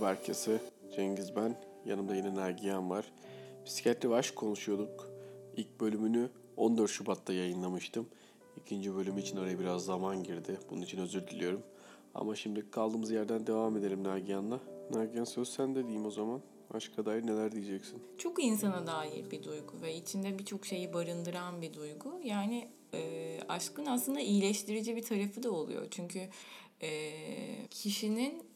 Merhaba herkese. Cengiz ben. Yanımda yine Nagihan var. Bisikletli ve aşk konuşuyorduk. İlk bölümünü 14 Şubat'ta yayınlamıştım. İkinci bölüm için oraya biraz zaman girdi. Bunun için özür diliyorum. Ama şimdi kaldığımız yerden devam edelim Nagihan'la. Nagihan söz sende diyeyim o zaman. Aşka dair neler diyeceksin? Çok insana dair bir duygu ve içinde birçok şeyi barındıran bir duygu. Yani e, aşkın aslında iyileştirici bir tarafı da oluyor. Çünkü e, kişinin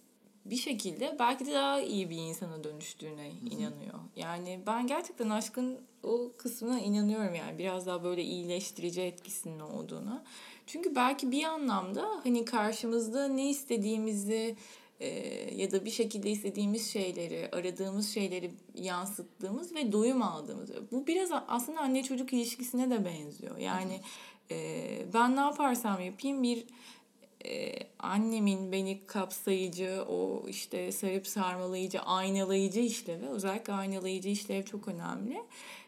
bir şekilde belki de daha iyi bir insana dönüştüğüne inanıyor. Yani ben gerçekten aşkın o kısmına inanıyorum yani biraz daha böyle iyileştirici etkisinin olduğuna. Çünkü belki bir anlamda hani karşımızda ne istediğimizi e, ya da bir şekilde istediğimiz şeyleri, aradığımız şeyleri yansıttığımız ve doyum aldığımız. Bu biraz aslında anne çocuk ilişkisine de benziyor. Yani e, ben ne yaparsam yapayım bir e, annemin beni kapsayıcı, o işte sarıp sarmalayıcı, aynalayıcı işlevi, özellikle aynalayıcı işlev çok önemli.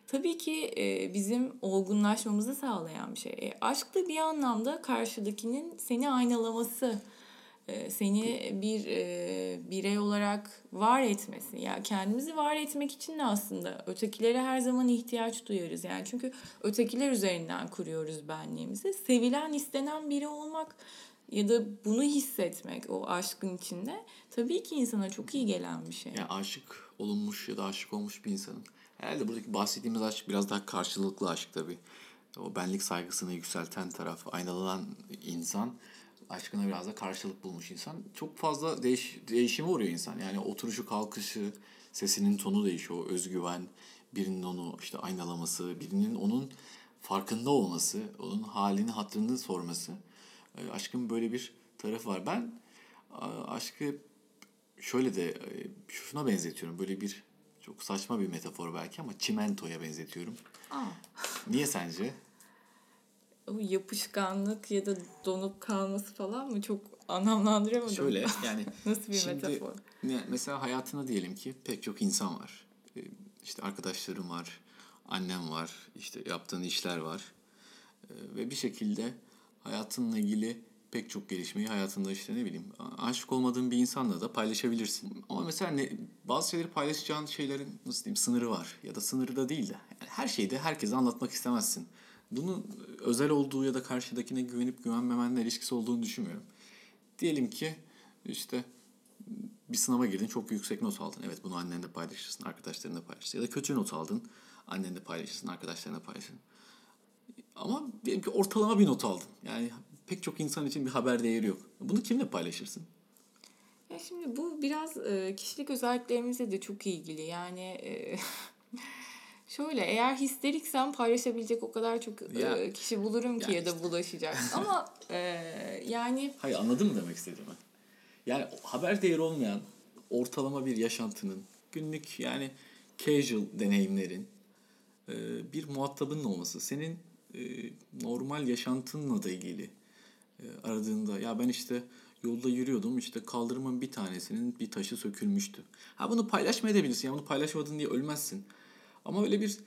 Tabii ki e, bizim olgunlaşmamızı sağlayan bir şey. E, aşk da bir anlamda karşıdakinin seni aynalaması, e, seni bir e, birey olarak var etmesi. Yani kendimizi var etmek için de aslında ötekilere her zaman ihtiyaç duyarız. Yani çünkü ötekiler üzerinden kuruyoruz benliğimizi. Sevilen, istenen biri olmak ya da bunu hissetmek o aşkın içinde tabii ki insana çok iyi gelen bir şey. Yani aşık olunmuş ya da aşık olmuş bir insanın. Herhalde buradaki bahsettiğimiz aşk biraz daha karşılıklı aşk tabii. O benlik saygısını yükselten taraf, aynalanan insan aşkına biraz da karşılık bulmuş insan. Çok fazla değiş, değişime uğruyor insan. Yani oturuşu, kalkışı, sesinin tonu değişiyor. Özgüven, birinin onu işte aynalaması, birinin onun farkında olması, onun halini, hatırını sorması. E, aşkın böyle bir tarafı var. Ben aşkı şöyle de e, şuna benzetiyorum. Böyle bir çok saçma bir metafor belki ama çimentoya benzetiyorum. Aa. Niye sence? O yapışkanlık ya da donup kalması falan mı çok anlamlandıramadım. Şöyle yani. Nasıl bir şimdi, metafor? Mesela hayatına diyelim ki pek çok insan var. E, işte arkadaşlarım var, annem var, işte yaptığın işler var. Ve bir şekilde hayatınla ilgili pek çok gelişmeyi hayatında işte ne bileyim aşık olmadığın bir insanla da paylaşabilirsin. Ama mesela ne, bazı şeyleri paylaşacağın şeylerin nasıl diyeyim sınırı var ya da sınırı da değil de yani her şeyi de herkese anlatmak istemezsin. Bunu özel olduğu ya da karşıdakine güvenip güvenmemenle ilişkisi olduğunu düşünmüyorum. Diyelim ki işte bir sınava girdin çok yüksek not aldın. Evet bunu annenle paylaşırsın, arkadaşlarınla paylaşırsın. Ya da kötü not aldın, annenle paylaşırsın, arkadaşlarınla paylaşırsın. Ama diyelim ki ortalama bir not aldın. Yani pek çok insan için bir haber değeri yok. Bunu kimle paylaşırsın? Ya şimdi bu biraz e, kişilik özelliklerimizle de çok ilgili. Yani e, şöyle eğer histeriksen paylaşabilecek o kadar çok e, ya, kişi bulurum ki ya, ya da bulaşacak. Ama yani... Hayır anladın mı demek istediğimi? Yani haber değeri olmayan ortalama bir yaşantının günlük yani casual deneyimlerin bir muhatabının olması senin e, normal yaşantınla da ilgili e, aradığında ya ben işte yolda yürüyordum işte kaldırımın bir tanesinin bir taşı sökülmüştü. Ha bunu paylaşmayabilirsin ya bunu paylaşmadın diye ölmezsin. Ama öyle bir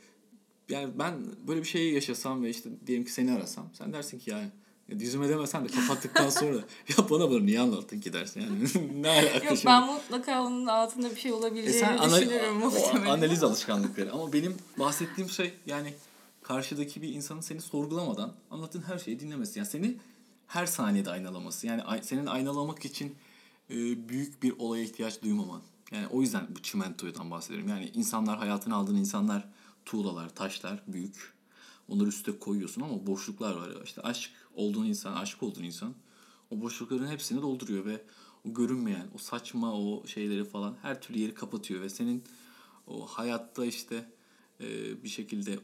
yani ben böyle bir şeyi yaşasam ve işte diyelim ki seni arasam sen dersin ki ya yüzüme demesen de kapattıktan sonra ya bana bunu niye anlattın ki dersin yani ne alakası Yok ben mutlaka onun altında bir şey olabileceğini e sen düşünürüm muhtemelen. Analiz alışkanlıkları ama benim bahsettiğim şey yani karşıdaki bir insanın seni sorgulamadan anlattığın her şeyi dinlemesi. Yani seni her saniyede aynalaması. Yani senin aynalamak için e, büyük bir olaya ihtiyaç duymaman. Yani o yüzden bu çimentodan bahsediyorum. Yani insanlar hayatını aldığın insanlar tuğlalar, taşlar büyük. Onları üstte koyuyorsun ama boşluklar var. İşte aşk olduğun insan, aşık olduğun insan o boşlukların hepsini dolduruyor ve o görünmeyen, o saçma o şeyleri falan her türlü yeri kapatıyor ve senin o hayatta işte e, bir şekilde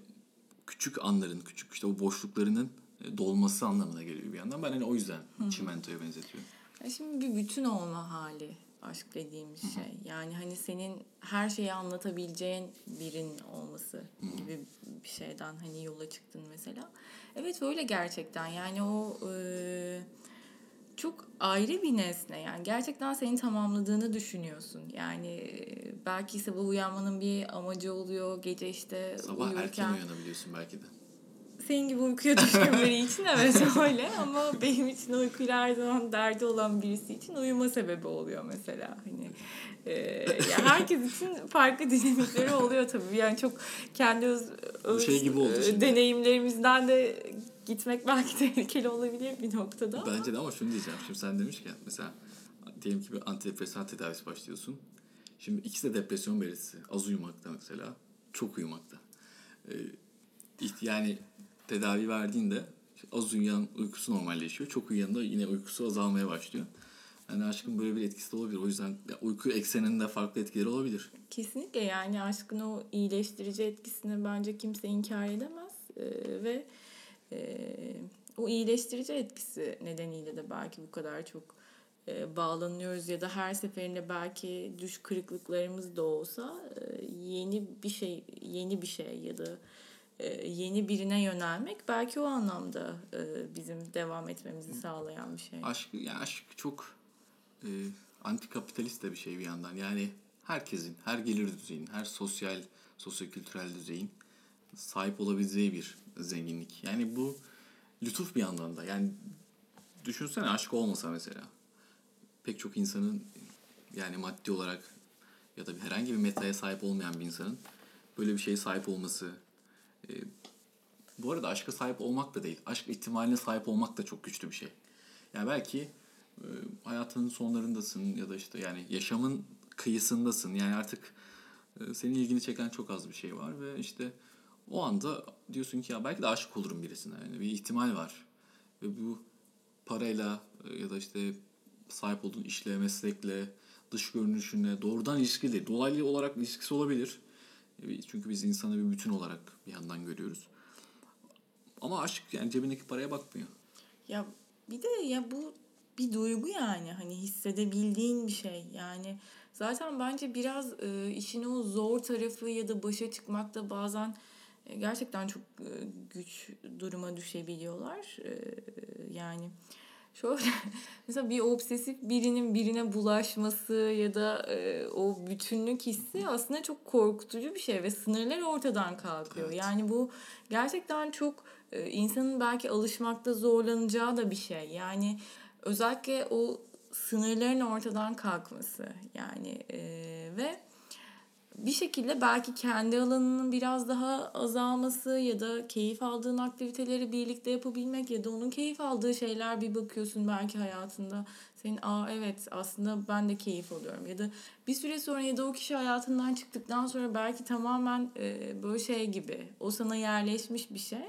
küçük anların, küçük işte o boşluklarının e, dolması anlamına geliyor bir yandan. Ben hani o yüzden Hı-hı. çimentoya benzetiyorum. Ya şimdi bir bütün olma hali aşk dediğimiz Hı-hı. şey. Yani hani senin her şeyi anlatabileceğin birin olması Hı-hı. gibi bir şeyden hani yola çıktın mesela. Evet öyle gerçekten. Yani o e, çok ayrı bir nesne. Yani gerçekten seni tamamladığını düşünüyorsun. Yani belki sabah uyanmanın bir amacı oluyor. Gece işte sabah uyurken... erken uyanabiliyorsun belki de senin gibi uykuya düşkün biri için evet öyle ama benim için uykuyla her zaman derdi olan birisi için uyuma sebebi oluyor mesela. Hani e, herkes için farklı dinamikleri oluyor tabii. Yani çok kendi öz, öz şey gibi oldu şimdi. deneyimlerimizden de gitmek belki tehlikeli olabilir bir noktada. ama- Bence de ama şunu diyeceğim. Şimdi sen demişken mesela diyelim ki bir antidepresan tedavisi başlıyorsun. Şimdi ikisi de depresyon belirtisi. Az uyumakta mesela. Çok uyumakta. Ee, yani tedavi verdiğinde az uyuyan uykusu normalleşiyor. Çok uyuyan da yine uykusu azalmaya başlıyor. Yani aşkın böyle bir etkisi de olabilir. O yüzden uyku ekseninde farklı etkileri olabilir. Kesinlikle yani aşkın o iyileştirici etkisini bence kimse inkar edemez Ee, ve e, o iyileştirici etkisi nedeniyle de belki bu kadar çok e, bağlanıyoruz ya da her seferinde belki düş kırıklıklarımız da olsa e, yeni bir şey yeni bir şey ya da e, yeni birine yönelmek belki o anlamda e, bizim devam etmemizi sağlayan bir şey. Aşk, yani aşk çok e, antikapitalist de bir şey bir yandan. Yani herkesin, her gelir düzeyin, her sosyal, sosyokültürel düzeyin sahip olabileceği bir zenginlik. Yani bu lütuf bir yandan da. Yani düşünsene aşk olmasa mesela. Pek çok insanın yani maddi olarak ya da herhangi bir metaya sahip olmayan bir insanın böyle bir şeye sahip olması. e, bu arada aşka sahip olmak da değil. Aşk ihtimaline sahip olmak da çok güçlü bir şey. Yani belki e, hayatının sonlarındasın ya da işte yani yaşamın kıyısındasın. Yani artık e, senin ilgini çeken çok az bir şey var ve işte o anda diyorsun ki ya belki de aşık olurum birisine. Yani bir ihtimal var. Ve bu parayla e, ya da işte sahip olduğun işle, meslekle, dış görünüşünle doğrudan ilişkili, dolaylı olarak ilişkisi olabilir. E, Çünkü biz insanı bir bütün olarak bir yandan görüyoruz. Ama aşk yani cebindeki paraya bakmıyor. Ya bir de ya bu bir duygu yani hani hissedebildiğin bir şey yani zaten bence biraz e, işin o zor tarafı ya da başa çıkmakta bazen gerçekten çok e, güç duruma düşebiliyorlar E, yani şöyle mesela bir obsesif birinin birine bulaşması ya da e, o bütünlük hissi aslında çok korkutucu bir şey ve sınırlar ortadan kalkıyor. Evet. Yani bu gerçekten çok e, insanın belki alışmakta zorlanacağı da bir şey. Yani özellikle o sınırların ortadan kalkması yani e, ve bir şekilde belki kendi alanının biraz daha azalması ya da keyif aldığın aktiviteleri birlikte yapabilmek ya da onun keyif aldığı şeyler bir bakıyorsun belki hayatında. Senin aa evet aslında ben de keyif alıyorum. ya da bir süre sonra ya da o kişi hayatından çıktıktan sonra belki tamamen e, böyle şey gibi o sana yerleşmiş bir şey.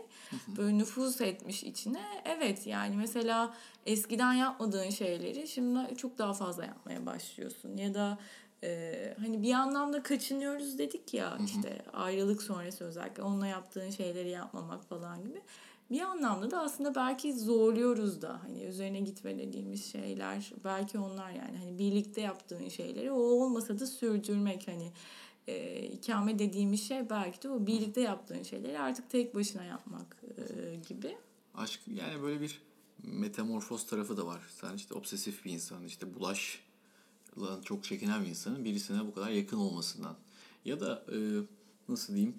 Böyle nüfuz etmiş içine. Evet yani mesela eskiden yapmadığın şeyleri şimdi çok daha fazla yapmaya başlıyorsun ya da ee, hani bir anlamda kaçınıyoruz dedik ya işte ayrılık sonrası özellikle onunla yaptığın şeyleri yapmamak falan gibi. Bir anlamda da aslında belki zorluyoruz da hani üzerine gitme dediğimiz şeyler belki onlar yani hani birlikte yaptığın şeyleri o olmasa da sürdürmek hani e, ikame dediğimiz şey belki de o birlikte yaptığın şeyleri artık tek başına yapmak e, gibi. Aşk yani böyle bir metamorfoz tarafı da var. Sen işte obsesif bir insan, işte bulaş çok çekinen bir insanın birisine bu kadar yakın olmasından. Ya da e, nasıl diyeyim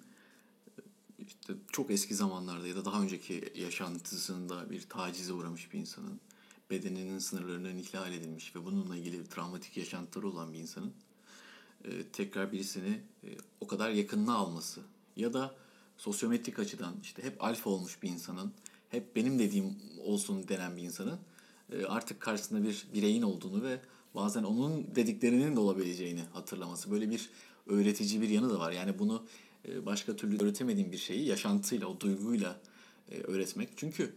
işte çok eski zamanlarda ya da daha önceki yaşantısında bir tacize uğramış bir insanın bedeninin sınırlarından ihlal edilmiş ve bununla ilgili travmatik yaşantıları olan bir insanın e, tekrar birisini e, o kadar yakınına alması ya da sosyometrik açıdan işte hep alfa olmuş bir insanın hep benim dediğim olsun denen bir insanın e, artık karşısında bir bireyin olduğunu ve bazen onun dediklerinin de olabileceğini hatırlaması. Böyle bir öğretici bir yanı da var. Yani bunu e, başka türlü öğretemediğim bir şeyi yaşantıyla, o duyguyla e, öğretmek. Çünkü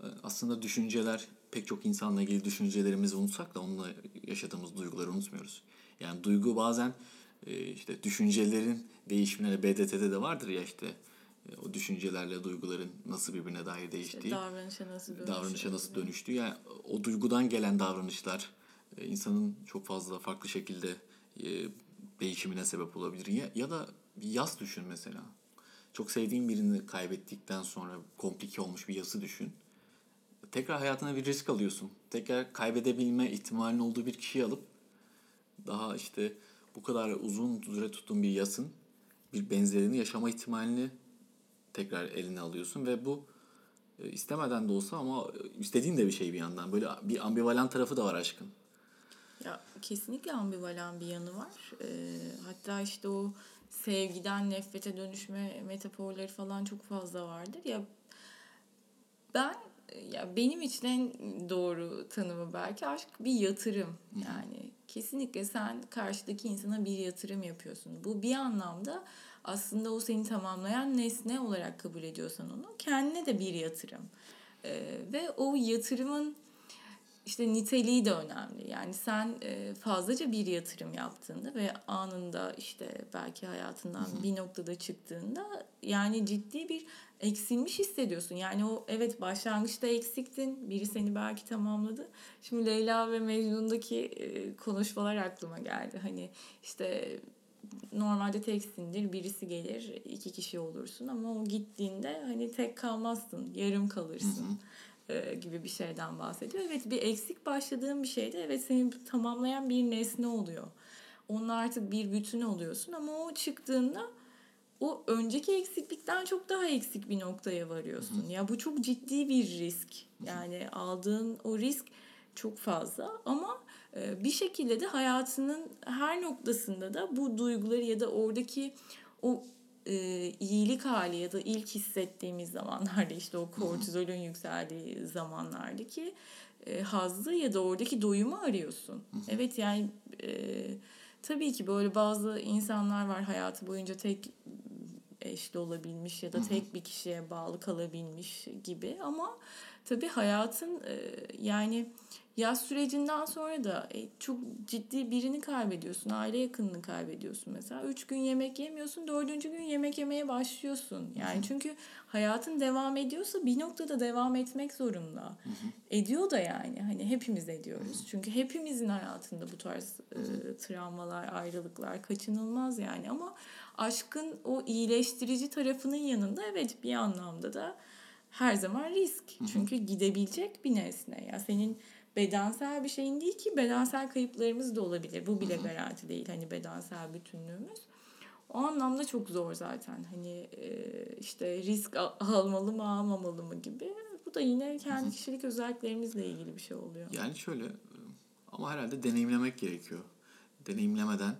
e, aslında düşünceler, pek çok insanla ilgili düşüncelerimizi unutsak da onunla yaşadığımız duyguları unutmuyoruz. Yani duygu bazen işte düşüncelerin değişimine BDT'de de vardır ya işte o düşüncelerle duyguların nasıl birbirine dair değiştiği. İşte davranışa nasıl dönüşüyor. davranışa nasıl dönüştüğü. Yani o duygudan gelen davranışlar insanın çok fazla farklı şekilde e, değişimine sebep olabilir. Ya, ya da yas düşün mesela. Çok sevdiğin birini kaybettikten sonra komplike olmuş bir yası düşün. Tekrar hayatına bir risk alıyorsun. Tekrar kaybedebilme ihtimalinin olduğu bir kişiyi alıp daha işte bu kadar uzun süre tuttuğun bir yasın bir benzerini yaşama ihtimalini tekrar eline alıyorsun ve bu E, istemeden de olsa ama istediğin de bir şey bir yandan. Böyle bir ambivalent tarafı da var aşkın. Ya kesinlikle ambivalan bir yanı var. Ee, hatta işte o sevgiden nefrete dönüşme metaforları falan çok fazla vardır. Ya ben ya benim için en doğru tanımı belki aşk bir yatırım. Yani kesinlikle sen karşıdaki insana bir yatırım yapıyorsun. Bu bir anlamda aslında o seni tamamlayan nesne olarak kabul ediyorsan onu kendine de bir yatırım. Ee, ve o yatırımın işte niteliği de önemli. Yani sen e, fazlaca bir yatırım yaptığında ve anında işte belki hayatından bir noktada çıktığında yani ciddi bir eksilmiş hissediyorsun. Yani o evet başlangıçta eksiktin. Biri seni belki tamamladı. Şimdi Leyla ve Mecnun'daki e, konuşmalar aklıma geldi. Hani işte normalde teksindir. Birisi gelir, iki kişi olursun ama o gittiğinde hani tek kalmazsın, yarım kalırsın. E, gibi bir şeyden bahsediyor. Evet bir eksik başladığın bir şeyde evet seni tamamlayan bir nesne oluyor. Onunla artık bir bütün oluyorsun ama o çıktığında o önceki eksiklikten çok daha eksik bir noktaya varıyorsun. Hı. Ya bu çok ciddi bir risk. Yani aldığın o risk çok fazla ama e, bir şekilde de hayatının her noktasında da bu duyguları ya da oradaki o e, iyilik hali ya da ilk hissettiğimiz zamanlarda işte o kortizolün yükseldiği zamanlarda ki e, hazzı ya da oradaki doyumu arıyorsun. Evet yani e, tabii ki böyle bazı insanlar var hayatı boyunca tek eşli olabilmiş ya da tek bir kişiye bağlı kalabilmiş gibi ama tabii hayatın e, yani yaz sürecinden sonra da e, çok ciddi birini kaybediyorsun. Aile yakınını kaybediyorsun mesela. Üç gün yemek yemiyorsun. Dördüncü gün yemek yemeye başlıyorsun. Yani çünkü hayatın devam ediyorsa bir noktada devam etmek zorunda. Ediyor da yani. Hani hepimiz ediyoruz. Çünkü hepimizin hayatında bu tarz e, travmalar, ayrılıklar kaçınılmaz yani. Ama aşkın o iyileştirici tarafının yanında evet bir anlamda da her zaman risk. Çünkü gidebilecek bir nesne. Ya senin bedensel bir şeyin değil ki bedensel kayıplarımız da olabilir. Bu bile garanti değil hani bedensel bütünlüğümüz. O anlamda çok zor zaten. Hani işte risk almalı mı almamalı mı gibi. Bu da yine kendi kişilik özelliklerimizle ilgili bir şey oluyor. Yani şöyle ama herhalde deneyimlemek gerekiyor. Deneyimlemeden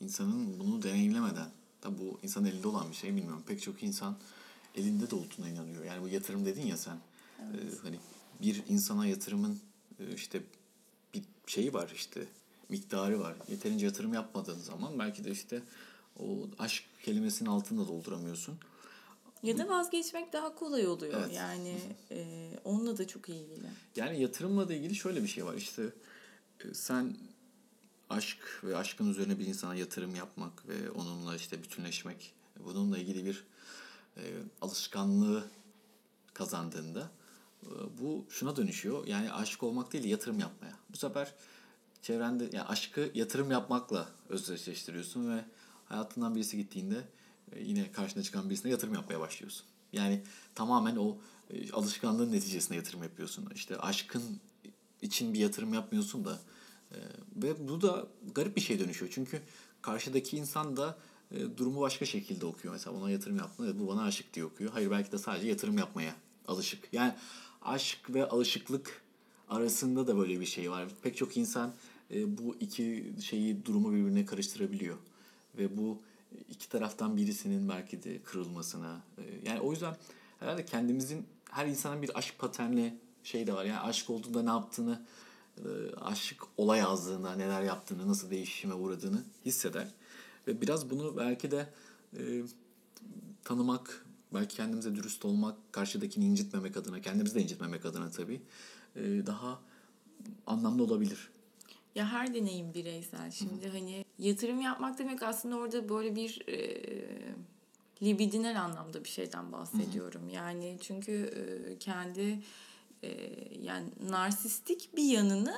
insanın bunu deneyimlemeden tabi bu insan elinde olan bir şey bilmiyorum. Pek çok insan elinde de olduğuna inanıyor. Yani bu yatırım dedin ya sen. Evet. E, hani bir insana yatırımın e, işte bir şeyi var işte miktarı var. Yeterince yatırım yapmadığın zaman belki de işte o aşk kelimesinin altında dolduramıyorsun. Ya da vazgeçmek daha kolay oluyor. Evet. Yani e, onunla da çok ilgili. Yani yatırımla da ilgili şöyle bir şey var. İşte e, sen aşk ve aşkın üzerine bir insana yatırım yapmak ve onunla işte bütünleşmek bununla ilgili bir e, alışkanlığı kazandığında bu şuna dönüşüyor. Yani aşık olmak değil yatırım yapmaya. Bu sefer çevrende yani aşkı yatırım yapmakla özdeşleştiriyorsun ve hayatından birisi gittiğinde e, yine karşına çıkan birisine yatırım yapmaya başlıyorsun. Yani tamamen o e, alışkanlığın neticesinde yatırım yapıyorsun. İşte aşkın için bir yatırım yapmıyorsun da ve bu da garip bir şey dönüşüyor. Çünkü karşıdaki insan da durumu başka şekilde okuyor. Mesela ona yatırım yaptığında bu bana aşık diye okuyor. Hayır belki de sadece yatırım yapmaya alışık. Yani aşk ve alışıklık arasında da böyle bir şey var. Pek çok insan e, bu iki şeyi durumu birbirine karıştırabiliyor. Ve bu iki taraftan birisinin belki de kırılmasına. E, yani o yüzden herhalde kendimizin her insanın bir aşk paterni şey de var. Yani aşk olduğunda ne yaptığını, e, aşık olay yazdığında neler yaptığını, nasıl değişime uğradığını hisseder. Ve biraz bunu belki de e, tanımak, belki kendimize dürüst olmak, karşıdakini incitmemek adına, kendimizi de incitmemek adına tabii e, daha anlamlı olabilir. Ya her deneyim bireysel. Şimdi Hı. hani yatırım yapmak demek aslında orada böyle bir e, libidinel anlamda bir şeyden bahsediyorum. Hı. Yani çünkü e, kendi e, yani narsistik bir yanını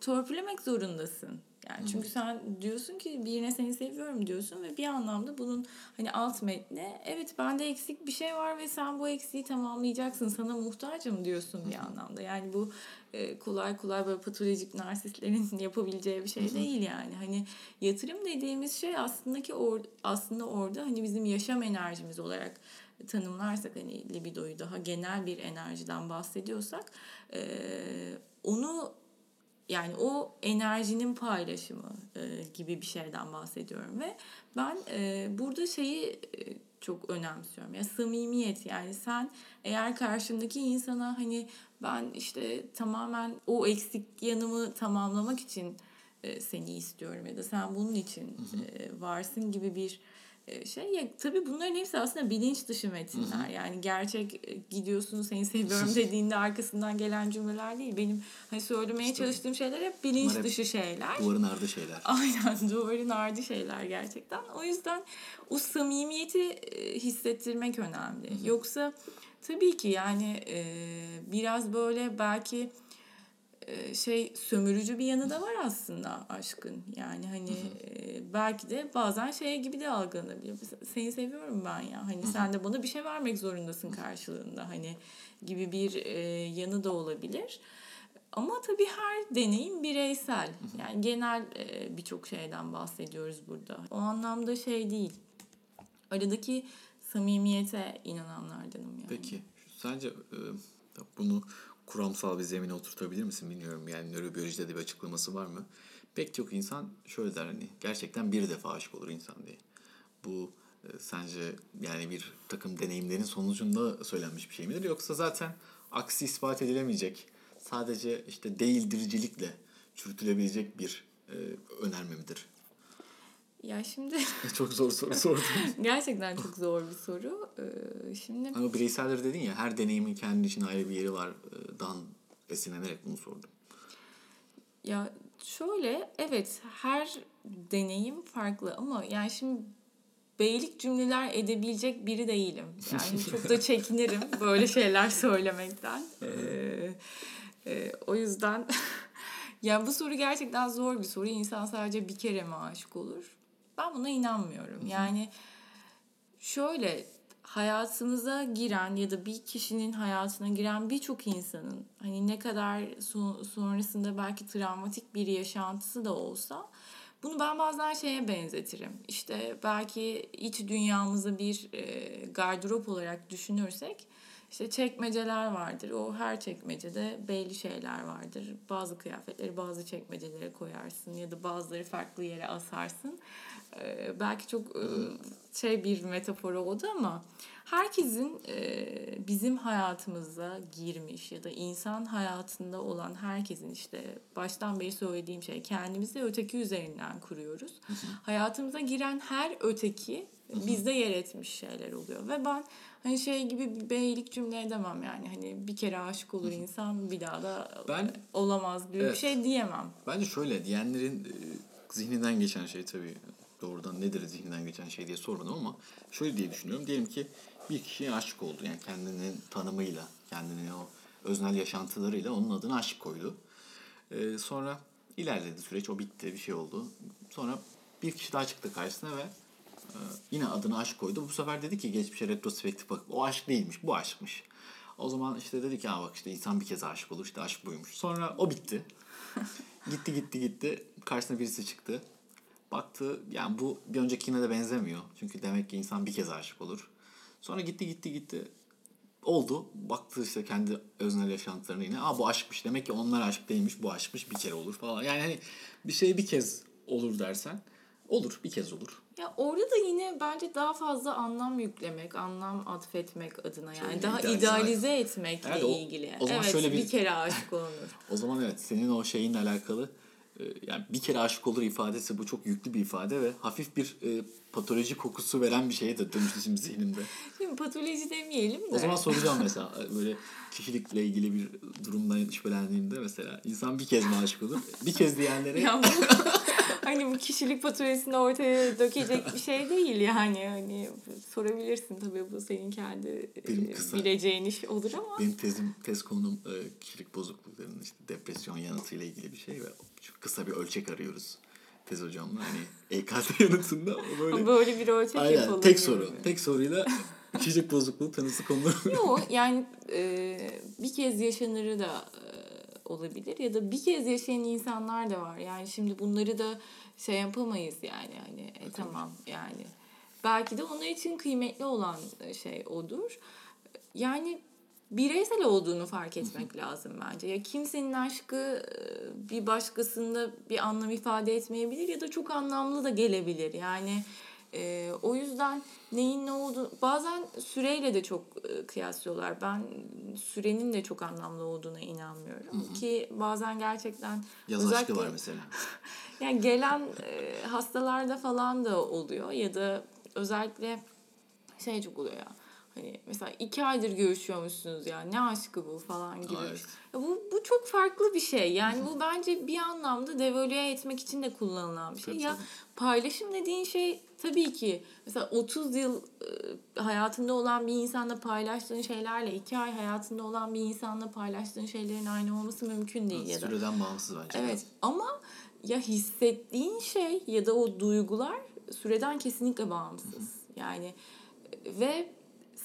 törpülemek zorundasın. Yani çünkü sen diyorsun ki birine seni seviyorum diyorsun ve bir anlamda bunun hani alt metni evet bende eksik bir şey var ve sen bu eksiği tamamlayacaksın sana muhtacım diyorsun bir anlamda. Yani bu e, kolay kolay böyle patolojik narsistlerin yapabileceği bir şey değil yani. Hani yatırım dediğimiz şey aslında ki or, aslında orada hani bizim yaşam enerjimiz olarak tanımlarsak hani libidoyu daha genel bir enerjiden bahsediyorsak e, onu yani o enerjinin paylaşımı e, gibi bir şeyden bahsediyorum ve ben e, burada şeyi e, çok önemsiyorum. Ya samimiyet yani sen eğer karşındaki insana hani ben işte tamamen o eksik yanımı tamamlamak için e, seni istiyorum ya da sen bunun için e, varsın gibi bir şey ya tabii bunların hepsi aslında bilinç dışı metinler. Yani gerçek gidiyorsun seni seviyorum dediğinde arkasından gelen cümleler değil. Benim hani söylemeye çalıştığım şeyler hep bilinç hep dışı şeyler. Duvarın ardı şeyler. Aynen duvarın ardı şeyler gerçekten. O yüzden o samimiyeti hissettirmek önemli. Yoksa tabii ki yani e, biraz böyle belki şey sömürücü bir yanı da var aslında aşkın. Yani hani e, belki de bazen şey gibi de algılanabilir. Seni seviyorum ben ya. Hani sen de bana bir şey vermek zorundasın karşılığında. Hani gibi bir e, yanı da olabilir. Ama tabii her deneyim bireysel. Yani genel e, birçok şeyden bahsediyoruz burada. O anlamda şey değil. Aradaki samimiyete inananlardanım yani. Peki sence e, bunu kuramsal bir zemine oturtabilir misin bilmiyorum. Yani nörobiyolojide de bir açıklaması var mı? Pek çok insan şöyle der hani gerçekten bir defa aşık olur insan diye. Bu e, sence yani bir takım deneyimlerin sonucunda söylenmiş bir şey midir? Yoksa zaten aksi ispat edilemeyecek sadece işte değildiricilikle çürütülebilecek bir e, önerme midir? Ya şimdi Çok zor soru sordum. gerçekten çok zor bir soru. Ee, şimdi Ama bireyseldir dedin ya her deneyimin kendi için ayrı bir yeri var. Dan esinlenerek bunu sordum. Ya şöyle evet her deneyim farklı ama yani şimdi beylik cümleler edebilecek biri değilim. Yani çok da çekinirim böyle şeyler söylemekten. Ee, e, o yüzden yani bu soru gerçekten zor bir soru. İnsan sadece bir kere mi aşık olur? Ben buna inanmıyorum. Yani şöyle hayatınıza giren ya da bir kişinin hayatına giren birçok insanın hani ne kadar so- sonrasında belki travmatik bir yaşantısı da olsa bunu ben bazen şeye benzetirim. İşte belki iç dünyamızı bir e, gardırop olarak düşünürsek işte çekmeceler vardır. O her çekmecede belli şeyler vardır. Bazı kıyafetleri bazı çekmecelere koyarsın ya da bazıları farklı yere asarsın. Ee, belki çok e, şey bir metafor oldu ama herkesin e, bizim hayatımıza girmiş ya da insan hayatında olan herkesin işte baştan beri söylediğim şey kendimizi öteki üzerinden kuruyoruz. Hayatımıza giren her öteki bizde yer etmiş şeyler oluyor ve ben hani şey gibi bir beylik cümle edemem yani hani bir kere aşık olur insan bir daha da Ben- olamaz gibi bir Evet. şey diyemem. Bence şöyle diyenlerin e, zihninden geçen şey tabii doğrudan nedir zihninden geçen şey diye sormadım ama şöyle diye düşünüyorum. Diyelim ki bir kişiye aşık oldu. Yani kendinin tanımıyla, kendinin o öznel yaşantılarıyla onun adına aşık koydu. E, sonra ilerledi süreç, o bitti, bir şey oldu. Sonra bir kişi daha çıktı karşısına ve e, yine adına aşk koydu. Bu sefer dedi ki geçmişe retrospektif bakıp o aşk değilmiş, bu aşkmış. O zaman işte dedi ki ha bak işte insan bir kez aşık olur, işte aşk buymuş. Sonra o bitti. gitti gitti gitti. Karşısına birisi çıktı. Baktı yani bu bir öncekine de benzemiyor. Çünkü demek ki insan bir kez aşık olur. Sonra gitti gitti gitti. Oldu. Baktı işte kendi öznel yaşantılarına yine. Aa bu aşkmış. Demek ki onlar aşk değilmiş. Bu aşkmış. Bir kere olur falan. Yani hani bir şey bir kez olur dersen olur. Bir kez olur. Ya orada da yine bence daha fazla anlam yüklemek, anlam atfetmek adına yani Şöyle daha idealize- idealize etmekle Evet, o- ilgili. o zaman evet, şöyle bir- bir kere aşık olunur. O zaman evet senin o şeyinle alakalı yani bir kere aşık olur ifadesi bu çok yüklü bir ifade ve hafif bir e, patoloji kokusu veren bir şeye de dönüştü şimdi zihnimde. Şimdi patoloji demeyelim de. O zaman soracağım mesela e, böyle kişilikle ilgili bir durumdan şüphelendiğimde mesela insan bir kez mi aşık olur? Bir kez diyenlere Ya bu, hani bu kişilik patolojisini ortaya dökecek bir şey değil yani. Hani sorabilirsin tabii bu senin kendi Benim e, kısa- bileceğin iş olur ama. benim tezim tez konum e, kişilik bozukluklarının işte depresyon yanıtıyla ilgili bir şey ve çok kısa bir ölçek arıyoruz tez hocamla hani EKT yanıtında böyle Böyle bir ölçek Aynen yapalım. tek yani. soru. Tek soruyla kişilik bozukluğu tanısı konulur. Yok yani e, bir kez yaşanırı da olabilir ya da bir kez yaşayan insanlar da var. Yani şimdi bunları da şey yapamayız yani hani e, tamam yani belki de onlar için kıymetli olan şey odur. Yani bireysel olduğunu fark etmek lazım bence. Ya kimsenin aşkı e, bir başkasında bir anlam ifade etmeyebilir ya da çok anlamlı da gelebilir. Yani e, o yüzden neyin ne olduğu bazen süreyle de çok e, kıyaslıyorlar. Ben sürenin de çok anlamlı olduğuna inanmıyorum ki bazen gerçekten Yaz aşkı var mesela. yani gelen e, hastalarda falan da oluyor ya da özellikle şey çok oluyor ya. Hani mesela iki aydır görüşüyormuşsunuz ya ne aşkı bu falan gibi. Evet. Ya bu, bu çok farklı bir şey. Yani bu bence bir anlamda devalüe etmek için de kullanılan bir şey. Tabii, ya tabii. paylaşım dediğin şey tabii ki mesela 30 yıl hayatında olan bir insanla paylaştığın şeylerle iki ay hayatında olan bir insanla paylaştığın şeylerin aynı olması mümkün değil. ya da. Süreden bağımsız bence. Evet ama ya hissettiğin şey ya da o duygular süreden kesinlikle bağımsız. Yani e, ve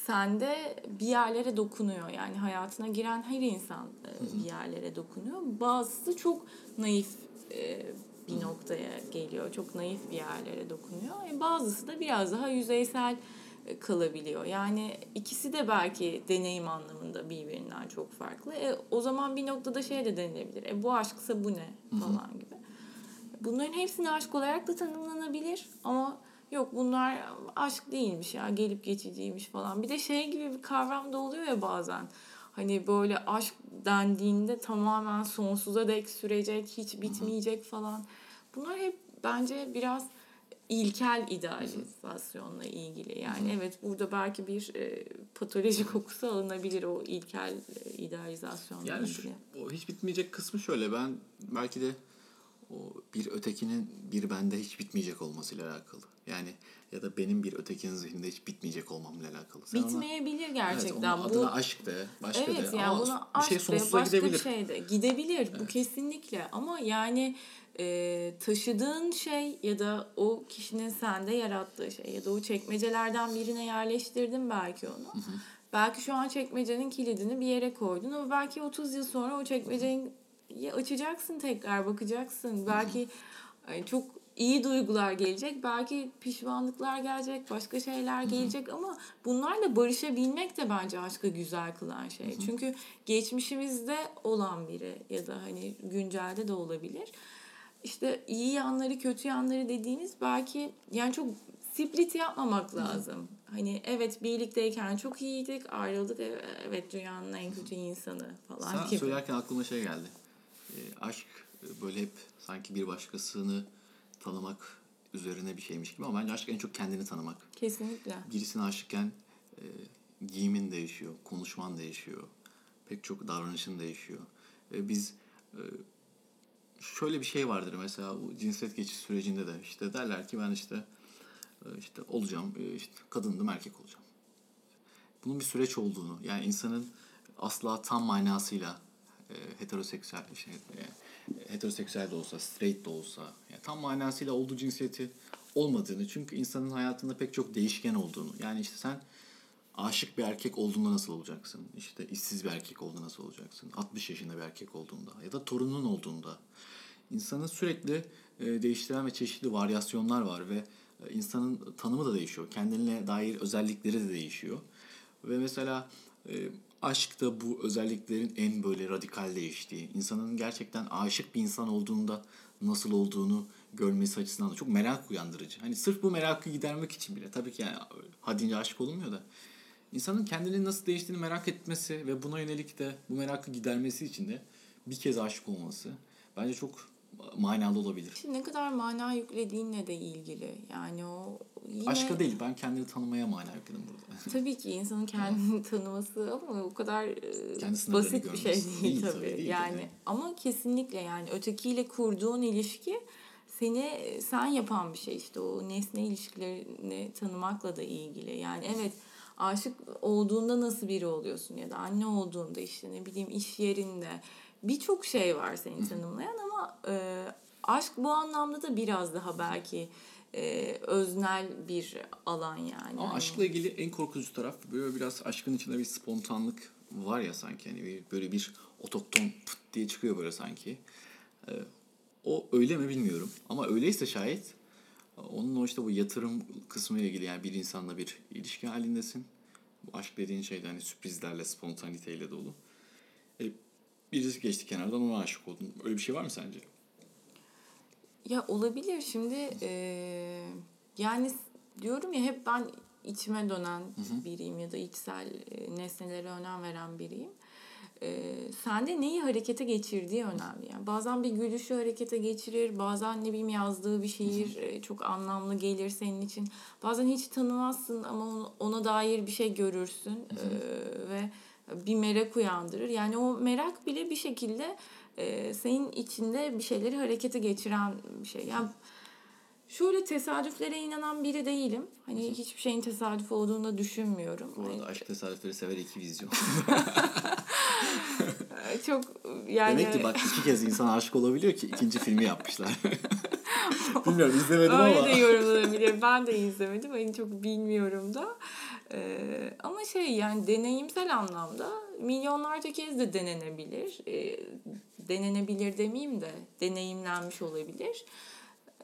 sende bir yerlere dokunuyor. Yani hayatına giren her insan e, bir yerlere dokunuyor. Bazısı çok naif e, bir noktaya geliyor. Çok naif bir yerlere dokunuyor. E, bazısı da biraz daha yüzeysel e, kalabiliyor. Yani ikisi de belki deneyim anlamında birbirinden çok farklı. E, o zaman bir noktada şey de denilebilir. E, bu aşksa bu ne falan gibi. Bunların hepsini aşk olarak da tanımlanabilir ama yok bunlar aşk değilmiş ya gelip geçiciymiş falan. Bir de şey gibi bir kavram da oluyor ya bazen. Hani böyle aşk dendiğinde tamamen sonsuza dek sürecek, hiç bitmeyecek falan. Bunlar hep bence biraz ilkel idealizasyonla ilgili. Yani evet burada belki bir e, patoloji kokusu alınabilir o ilkel e, idealizasyonla Yani ilgili. şu, o hiç bitmeyecek kısmı şöyle. Ben belki de o bir ötekinin bir bende hiç bitmeyecek olmasıyla alakalı. Yani ya da benim bir ötekinin zihninde hiç bitmeyecek olmamla alakalı. Sen ona- Bitmeyebilir Evet, gerçekten. onun bu adına aşk de, başka Evet de. yani Ama buna bir aşk şey de sonsuza başka gidebilir. bir şey de gidebilir bu kesinlikle ama yani e, taşıdığın şey ya da o kişinin sende yarattığı şey ya da o çekmecelerden birine yerleştirdin belki onu. Belki şu an çekmecenin kilidini bir yere koydun ama belki 30 yıl sonra o çekmeceyi açacaksın tekrar bakacaksın. Belki e, çok iyi duygular gelecek. Belki pişmanlıklar gelecek, başka şeyler gelecek ama bunlarla barışabilmek de bence aşkı güzel kılan şey. Çünkü geçmişimizde olan biri ya da hani güncelde de olabilir. İşte iyi yanları, kötü yanları dediğimiz belki yani çok split yapmamak lazım. Hani evet birlikteyken çok iyiydik, ayrıldık. e- Evet dünyanın en kötü insanı falan Sen gibi. söylerken aklıma şey geldi. E, aşk e, böyle hep sanki bir başkasını tanımak üzerine bir şeymiş gibi ama bence aşk en çok kendini tanımak. Kesinlikle. Birisine aşıkken e, giyimin değişiyor, konuşman değişiyor. Pek çok davranışın değişiyor. Ve biz e, şöyle bir şey vardır mesela bu cinsiyet geçiş sürecinde de işte derler ki ben işte e, işte olacağım, e, işte kadındım erkek olacağım. Bunun bir süreç olduğunu yani insanın asla tam manasıyla e, heteroseksüel şey, e, heteroseksüel de olsa, straight de olsa yani tam manasıyla olduğu cinsiyeti olmadığını çünkü insanın hayatında pek çok değişken olduğunu yani işte sen aşık bir erkek olduğunda nasıl olacaksın? İşte işsiz bir erkek olduğunda nasıl olacaksın? 60 yaşında bir erkek olduğunda ya da torunun olduğunda. İnsanın sürekli e, değiştiren ve çeşitli varyasyonlar var ve e, insanın tanımı da değişiyor. Kendine dair özellikleri de değişiyor. Ve mesela aşk da bu özelliklerin en böyle radikal değiştiği, insanın gerçekten aşık bir insan olduğunda nasıl olduğunu görmesi açısından da çok merak uyandırıcı. Hani sırf bu merakı gidermek için bile tabii ki yani hadince aşık olunmuyor da insanın kendini nasıl değiştiğini merak etmesi ve buna yönelik de bu merakı gidermesi için de bir kez aşık olması bence çok manalı olabilir. Şimdi ne kadar mana yüklediğinle de ilgili. Yani o yine... Aşka değil ben kendini tanımaya mana yükledim burada. Tabii ki insanın kendini tanıması ama o kadar e, Kendi sınırlarını basit bir şey değil, Değil tabii. tabii, değil yani tabii. ama kesinlikle yani ötekiyle kurduğun ilişki seni sen yapan bir şey işte o nesne ilişkilerini tanımakla da ilgili. Yani evet aşık olduğunda nasıl biri oluyorsun ya da anne olduğunda işte ne bileyim iş yerinde birçok şey var seni tanımlayan ama e, aşk bu anlamda da biraz daha belki e, öznel bir alan yani. Ama aşkla ilgili en korkutucu taraf böyle biraz aşkın içinde bir spontanlık var ya sanki hani bir, böyle bir otokton pıt diye çıkıyor böyle sanki. Ee, o öyle mi bilmiyorum ama öyleyse şayet Onun o işte bu yatırım kısmı ile ilgili yani bir insanla bir ilişki halindesin. Bu aşk dediğin şey de hani sürprizlerle, spontaniteyle dolu. E, birisi geçti kenardan ona aşık oldun. Öyle bir şey var mı sence? Ya olabilir şimdi eee, yani diyorum ya hep ben içime dönen biriyim ya da içsel e, nesnelere önem veren biriyim. Eee sende neyi harekete geçirdiği önemli. Yani bazen bir gülüşü harekete geçirir, bazen ne bileyim yazdığı bir şiir e, çok anlamlı gelir senin için. Bazen hiç tanımazsın ama ona dair bir şey görürsün eee, ve bir merak uyandırır. Yani o merak bile bir şekilde e, senin içinde bir şeyleri harekete geçiren bir şey. Yani şöyle tesadüflere inanan biri değilim. Hani hiçbir şeyin tesadüf olduğunu da düşünmüyorum. Bu arada Hani, aşk tesadüfleri sever iki vizyon. çok yani Demek ki bak iki kez insan aşık olabiliyor ki ikinci filmi yapmışlar. Bilmiyorum izlemedim Öyle ama. de yorumlanabilir. Ben de izlemedim. Hani çok bilmiyorum da. Ee, ama şey yani deneyimsel anlamda milyonlarca kez de denenebilir. Ee, denenebilir demeyeyim de deneyimlenmiş olabilir.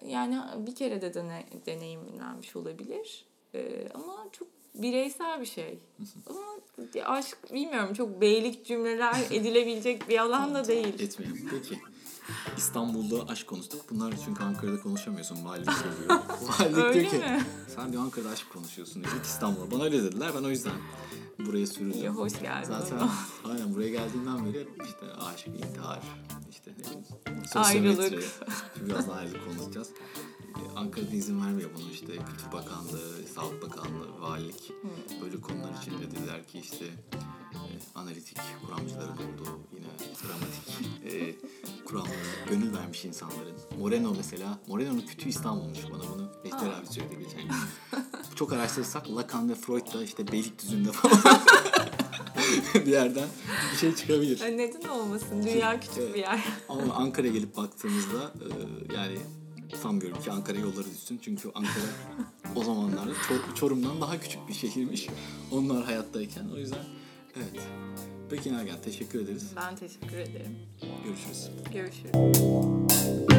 Yani bir kere de dene, deneyimlenmiş olabilir. Ee, ama çok bireysel bir şey. ama aşk bilmiyorum çok beylik cümleler edilebilecek bir alan da değil. Etmeyelim. Peki. İstanbul'da aşk konuştuk. Bunlar çünkü Ankara'da konuşamıyorsun. Valilik oluyor. Valilik diyor ki mi? sen diyor Ankara'da aşk konuşuyorsun diyor. Git İstanbul'a. Bana öyle dediler. Ben o yüzden buraya İyi, sürdüm. hoş geldin. Zaten aynen buraya geldiğimden beri işte aşk, intihar, işte ne bileyim, Ayrılık. Biraz daha ayrılık konuşacağız. Ee, Ankara'da izin vermiyor bunu işte Kültür Bakanlığı, Sağlık Bakanlığı, Valilik böyle konular için de dediler ki işte e, analitik kuramcıların olduğu yine dramatik e, kuramlara gönül vermiş insanların. Moreno mesela, Moreno'nun kütüğü İstanbul'muş bana bunu Ejder abi söyledi geçen gün. Çok araştırırsak Lacan ve Freud da işte Beylikdüzü'nde falan bir yerden bir şey çıkabilir. Ya Neden olmasın? Dünya küçük Evet. bir yer. Ama Ankara'ya gelip baktığımızda e, yani sanmıyorum ki Ankara yolları düşsün. Çünkü Ankara o zamanlarda Çor- Çorum'dan daha küçük bir şehirmiş. Onlar hayattayken. O yüzden evet. Peki Nagihan teşekkür ederiz. Ben teşekkür ederim. Görüşürüz. Görüşürüz.